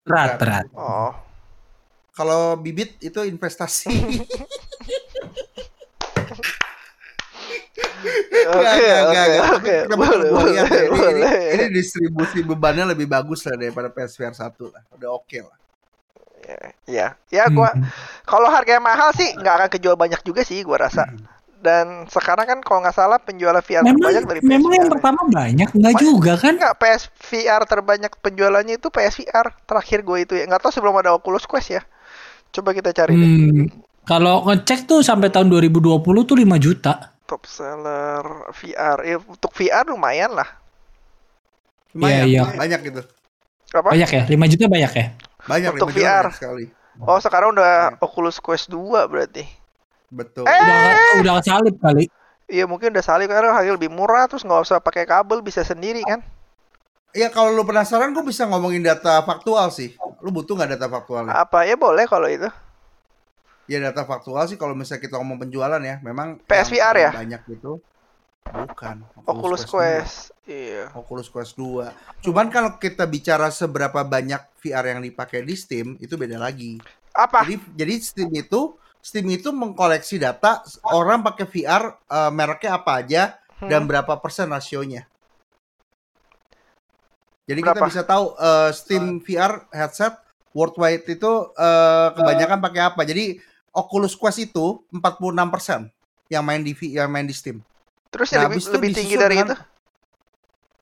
Speaker 3: Berat berat.
Speaker 2: Oh.
Speaker 1: Kalau bibit itu investasi. [LAUGHS]
Speaker 2: Oke, oke, oke.
Speaker 1: Ya, ini, distribusi bebannya lebih bagus lah daripada PSVR 1 lah. Udah oke lah.
Speaker 2: Ya, ya gua
Speaker 3: Hmm.
Speaker 2: kalau harganya mahal sih nggak akan kejual banyak juga sih gua rasa. Dan sekarang kan kalau nggak salah penjualan VR
Speaker 3: Memang,
Speaker 2: terbanyak dari
Speaker 3: memang yang
Speaker 2: PSVR.
Speaker 3: pertama banyak nggak juga kan?
Speaker 2: Enggak, PSVR terbanyak penjualannya itu PSVR terakhir gue itu ya. Nggak tahu sebelum ada Oculus Quest ya. Coba kita cari deh.
Speaker 3: Hmm, kalau ngecek tuh sampai tahun 2020 tuh 5 juta.
Speaker 2: Top seller VR. Ya, untuk VR lumayan lah.
Speaker 1: Lumayan,
Speaker 3: Iya, iya.
Speaker 1: banyak gitu.
Speaker 2: Apa?
Speaker 3: Banyak ya? 5 juta banyak ya?
Speaker 1: Banyak
Speaker 2: Untuk
Speaker 1: 5 juta
Speaker 2: VR.
Speaker 1: banyak sekali.
Speaker 2: Oh, sekarang udah
Speaker 1: Iya.
Speaker 2: Oculus Quest 2 berarti.
Speaker 1: Betul.
Speaker 2: Eh!
Speaker 3: Udah udah salib kali.
Speaker 2: Iya, mungkin udah salib karena harga lebih murah terus nggak usah pakai kabel bisa sendiri kan.
Speaker 1: Ya kalau lu penasaran gue bisa ngomongin data faktual sih. Lu butuh nggak data faktualnya?
Speaker 2: Apa ya boleh kalau itu.
Speaker 1: Ya data faktual sih kalau misalnya kita ngomong penjualan ya, memang
Speaker 2: PSVR ya?
Speaker 1: Banyak itu bukan
Speaker 2: Oculus
Speaker 1: 2.
Speaker 2: Quest. Iya.
Speaker 1: Oculus Quest 2. Cuman kalau kita bicara seberapa banyak VR yang dipakai di Steam itu beda lagi.
Speaker 2: Apa?
Speaker 1: Jadi jadi Steam itu Steam itu mengkoleksi data orang pakai VR eh, mereknya apa aja dan
Speaker 2: Hmm.
Speaker 1: berapa persen rasionya. Jadi kita
Speaker 2: Berapa?
Speaker 1: bisa tahu eh, Steam VR headset worldwide itu eh, kebanyakan pakai apa. Jadi Oculus Quest itu 46% yang main di yang main di Steam.
Speaker 2: Terus yang
Speaker 1: Nah,
Speaker 2: lebih,
Speaker 1: habis itu
Speaker 2: lebih tinggi dari itu?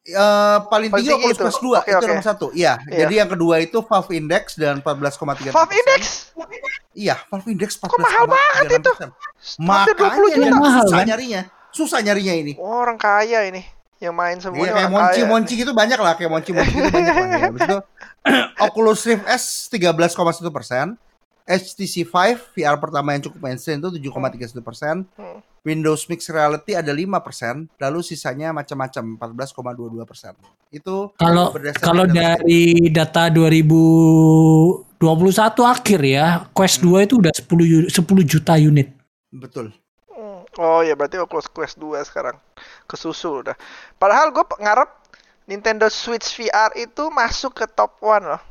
Speaker 1: Eh, paling tinggi Oculus
Speaker 2: itu.
Speaker 1: Quest 2
Speaker 2: Oke,
Speaker 1: itu
Speaker 2: oke.
Speaker 1: nomor satu. Iya.
Speaker 2: Iya.
Speaker 1: Jadi yang kedua itu Valve Index dan 14,3.
Speaker 2: Valve Index
Speaker 1: Iya, Valve Index 14,36%.
Speaker 2: Kok mahal banget itu? hampir 20
Speaker 1: Makanya
Speaker 2: juta.
Speaker 3: Mahal,
Speaker 1: susah
Speaker 3: kan?
Speaker 1: nyarinya. Susah nyarinya ini.
Speaker 2: Oh, orang kaya ini yang main semua
Speaker 1: Iya kayak monci-monci gitu banyak lah, kayak monci-monci gitu banyak lah. Ya. [LAUGHS] Habis itu [CLEARS THROAT] Oculus Rift S 13,1 persen, HTC Vive VR pertama yang cukup mainstream itu 7,31 persen,
Speaker 2: Hmm.
Speaker 1: Windows Mixed Reality ada 5 persen, lalu sisanya macam-macam 14,22 persen. Itu
Speaker 3: Kalau kalau
Speaker 1: data
Speaker 3: dari data 2021 akhir ya, Quest 2 itu udah 10 yu- 10 juta unit.
Speaker 1: Betul.
Speaker 2: Hmm. Oh ya berarti Oculus Quest 2 sekarang kesusul udah. Padahal gue ngarep Nintendo Switch VR itu masuk ke top 1 loh.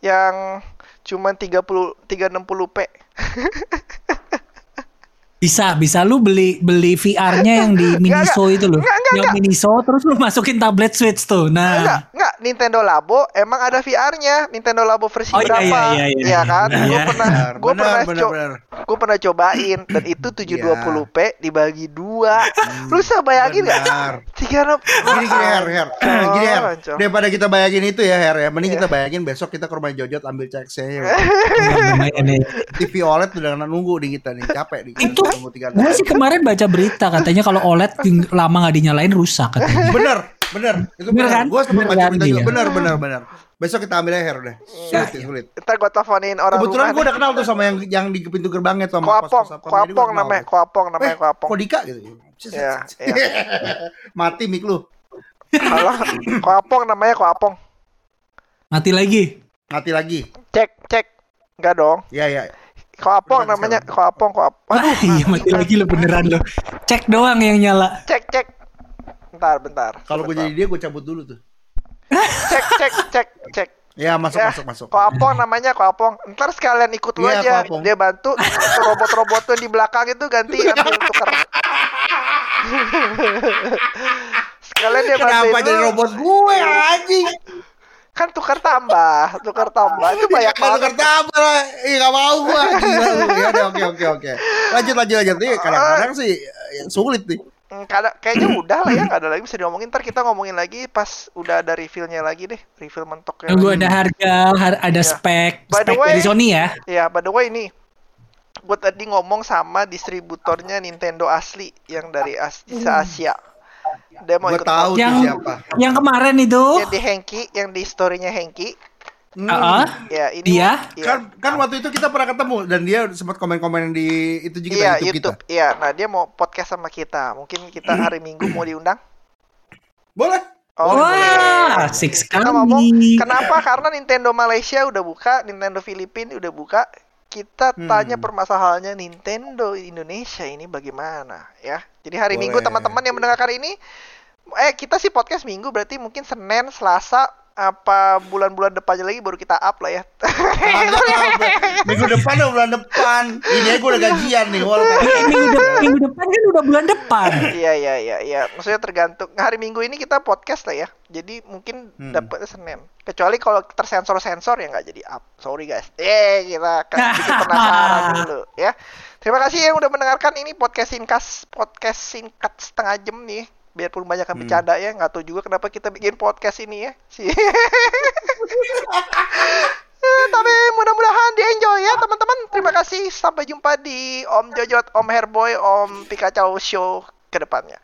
Speaker 2: Yang cuman 30 360p. [LAUGHS]
Speaker 3: Bisa, bisa lu beli beli VR-nya yang di Miniso itu loh.
Speaker 2: Enggak, enggak,
Speaker 3: yang Miniso terus lu masukin tablet Switch tuh.
Speaker 2: Enggak,
Speaker 3: Nah,
Speaker 2: enggak Nintendo Labo emang ada VR-nya. Nintendo Labo versi
Speaker 3: Oh, iya,
Speaker 2: berapa?
Speaker 3: iya, iya, iya.
Speaker 2: Iya kan? Gue
Speaker 3: Iya.
Speaker 2: pernah gue pernah co- gue pernah cobain dan itu 720p dibagi dua.
Speaker 1: Hmm,
Speaker 2: Lu bisa bayangin nggak?
Speaker 1: benar.
Speaker 2: Tiga.
Speaker 1: Gini gini Her, Her. Gini Her. Daripada kita bayangin itu ya Her ya, mending
Speaker 2: Iya.
Speaker 1: kita bayangin besok kita ke rumah Jojot ambil cek
Speaker 3: nih.
Speaker 1: TV OLED udah nunggu di kita nih, capek nih.
Speaker 3: Itu gue sih kemarin baca berita katanya kalau OLED lama nggak dinyalain rusak katanya.
Speaker 1: Bener, bener. Itu
Speaker 3: Bener
Speaker 1: bener.
Speaker 3: kan?
Speaker 1: Gue sempat
Speaker 3: Bener
Speaker 1: baca
Speaker 3: kan,
Speaker 1: berita juga.
Speaker 3: iya.
Speaker 1: Bener, bener, bener. Besok kita ambil Her deh. Sulit, sih, sulit.
Speaker 2: Ntar gue teleponin orang
Speaker 1: Kebetulan gue udah kenal tuh sama yang yang di pintu gerbangnya tuh sama
Speaker 2: Koapong, koapong namanya, koapong namanya
Speaker 1: Eh,
Speaker 2: koapong.
Speaker 1: Kodika gitu.
Speaker 2: Iya, iya. [LAUGHS]
Speaker 1: Mati mik lu.
Speaker 2: Halo, koapong namanya koapong.
Speaker 3: Mati lagi.
Speaker 1: Mati lagi.
Speaker 2: Cek, cek. Enggak dong.
Speaker 1: Iya, iya.
Speaker 2: Koapong
Speaker 1: Beneran
Speaker 2: namanya, koapong, koapong.
Speaker 3: Wah, iya mati lagi lo beneran lo. Cek doang yang nyala.
Speaker 2: Cek, cek. Bentar, bentar.
Speaker 1: Kalau gue jadi dia gue cabut dulu tuh.
Speaker 2: cek, cek, cek, cek.
Speaker 1: Ya masuk
Speaker 2: Ya,
Speaker 1: masuk masuk.
Speaker 2: Koapong namanya koapong. Ntar sekalian ikut lu
Speaker 1: Iya,
Speaker 2: aja.
Speaker 1: koapong.
Speaker 2: Dia bantu robot-robot tuh di belakang itu ganti [LAUGHS] ambil tuker. sekalian dia
Speaker 1: Kenapa
Speaker 2: bantuin
Speaker 1: jadi robot gue anjing?
Speaker 2: Kan tukar tambah, tukar tambah itu banyak
Speaker 1: Kalau
Speaker 2: banget.
Speaker 1: kertambah lah, ih gak mau gua. [LAUGHS] Gila lu. Ya udah oke oke oke. Lanjut lanjut lanjut nih. Kadang-kadang sih eh, sulit nih.
Speaker 2: Hmm, kada- kayaknya udah lah ya, nggak ada lagi bisa diomongin. Ntar kita ngomongin lagi pas udah ada reveal-nya lagi deh, reveal mentoknya.
Speaker 3: Gue ada harga, har- ada
Speaker 2: Iya.
Speaker 3: spek,
Speaker 2: By the
Speaker 3: spek
Speaker 2: way-
Speaker 3: dari Sony ya.
Speaker 2: Ya, by the way ini, gue tadi ngomong sama distributornya Nintendo asli yang dari As
Speaker 3: Hmm.
Speaker 2: Dia mau
Speaker 1: Gue
Speaker 2: ikut
Speaker 1: tahu tuh
Speaker 3: Yang
Speaker 1: siapa.
Speaker 3: yang kemarin itu,
Speaker 2: yang di Hengki, yang di story-nya Hengki.
Speaker 1: Hmm.
Speaker 3: Heeh.
Speaker 2: Ya, ini
Speaker 3: Dia?
Speaker 2: Iya,
Speaker 1: Kan kan waktu itu kita pernah ketemu dan dia sempat komen-komen di itu juga
Speaker 2: iya,
Speaker 1: YouTube,
Speaker 2: YouTube.
Speaker 1: kita.
Speaker 2: Iya, nah dia mau podcast sama kita. Mungkin kita hari Minggu mau diundang.
Speaker 1: Boleh.
Speaker 2: Oh, boleh.
Speaker 3: wah, asik
Speaker 2: Kita ngomong
Speaker 3: sekali.
Speaker 2: kenapa? Karena Nintendo Malaysia udah buka, Nintendo Filipina udah buka. Kita
Speaker 1: Hmm.
Speaker 2: tanya permasalahannya Nintendo Indonesia ini bagaimana ya. Jadi hari
Speaker 1: Boleh.
Speaker 2: Minggu teman-teman yang mendengarkan ini eh kita sih podcast Minggu berarti mungkin Senin, Selasa apa bulan-bulan depannya lagi baru kita up lah ya. [LAUGHS]
Speaker 1: Minggu depan atau bulan depan. Ini gue udah gajian nih.
Speaker 3: Minggu, de- minggu depan kan udah bulan depan.
Speaker 2: Iya iya iya iya. Maksudnya tergantung hari Minggu ini kita podcast lah ya. Jadi mungkin
Speaker 1: Hmm.
Speaker 2: dapetnya Senin. Kecuali kalau tersensor-sensor ya nggak jadi up. Sorry guys. Eh kita kan bikin [LAUGHS] penasaran dulu ya. Terima kasih yang udah mendengarkan ini podcast singkat podcast singkat setengah jam nih. Biarpun banyak yang bercanda ya, nggak tahu juga kenapa kita bikin podcast ini ya. Si. Eh, [LAUGHS] Tapi mudah-mudahan di enjoy ya teman-teman. Terima kasih. Sampai jumpa di Om Jojot, Om Herboy, Om Pikachu Show ke depannya.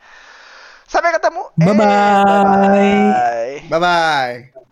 Speaker 2: Sampai ketemu. Eh,
Speaker 3: Bye-bye.
Speaker 2: bye-bye.
Speaker 1: Bye bye.